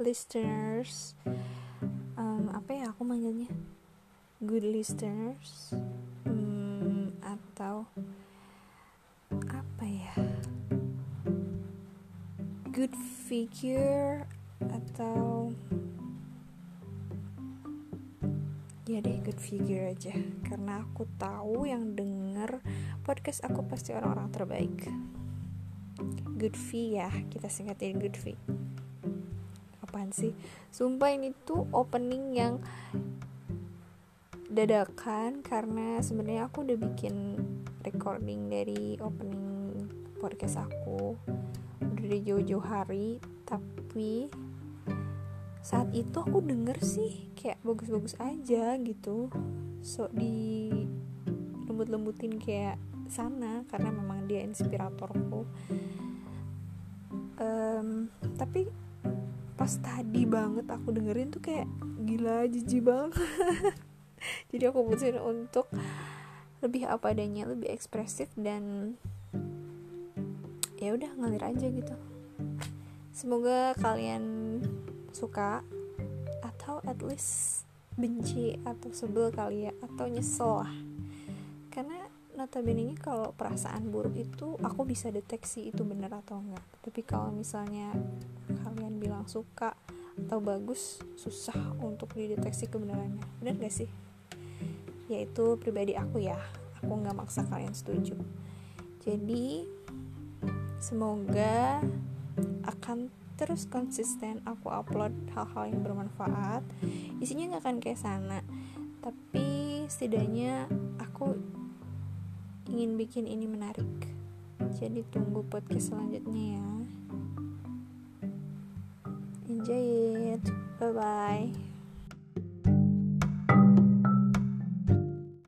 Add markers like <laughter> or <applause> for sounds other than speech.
listeners. Um, apa ya aku manggilnya? Good listeners. Um, atau apa ya? Good figure atau ya deh good figure aja. Karena aku tahu yang denger podcast aku pasti orang-orang terbaik good fee ya kita singkatin good fee. Apaan sih? Sumpah ini tuh opening yang dadakan karena sebenarnya aku udah bikin recording dari opening podcast aku dari jauh-jauh hari tapi saat itu aku denger sih kayak bagus-bagus aja gitu. So di lembut-lembutin kayak sana karena memang dia inspiratorku. Um, tapi pas tadi banget aku dengerin tuh kayak gila jijik banget. <laughs> Jadi aku putusin untuk lebih apa adanya lebih ekspresif dan ya udah ngalir aja gitu. Semoga kalian suka atau at least benci atau sebel kali ya atau nyesel lah. Karena notabene kalau perasaan buruk itu aku bisa deteksi itu benar atau enggak. Tapi kalau misalnya kalian bilang suka atau bagus susah untuk dideteksi kebenarannya. Benar gak sih? Yaitu pribadi aku ya. Aku nggak maksa kalian setuju. Jadi semoga akan terus konsisten aku upload hal-hal yang bermanfaat. Isinya nggak akan kayak sana. Tapi setidaknya aku ingin bikin ini menarik. Jadi tunggu podcast selanjutnya ya. Enjoy it. Bye bye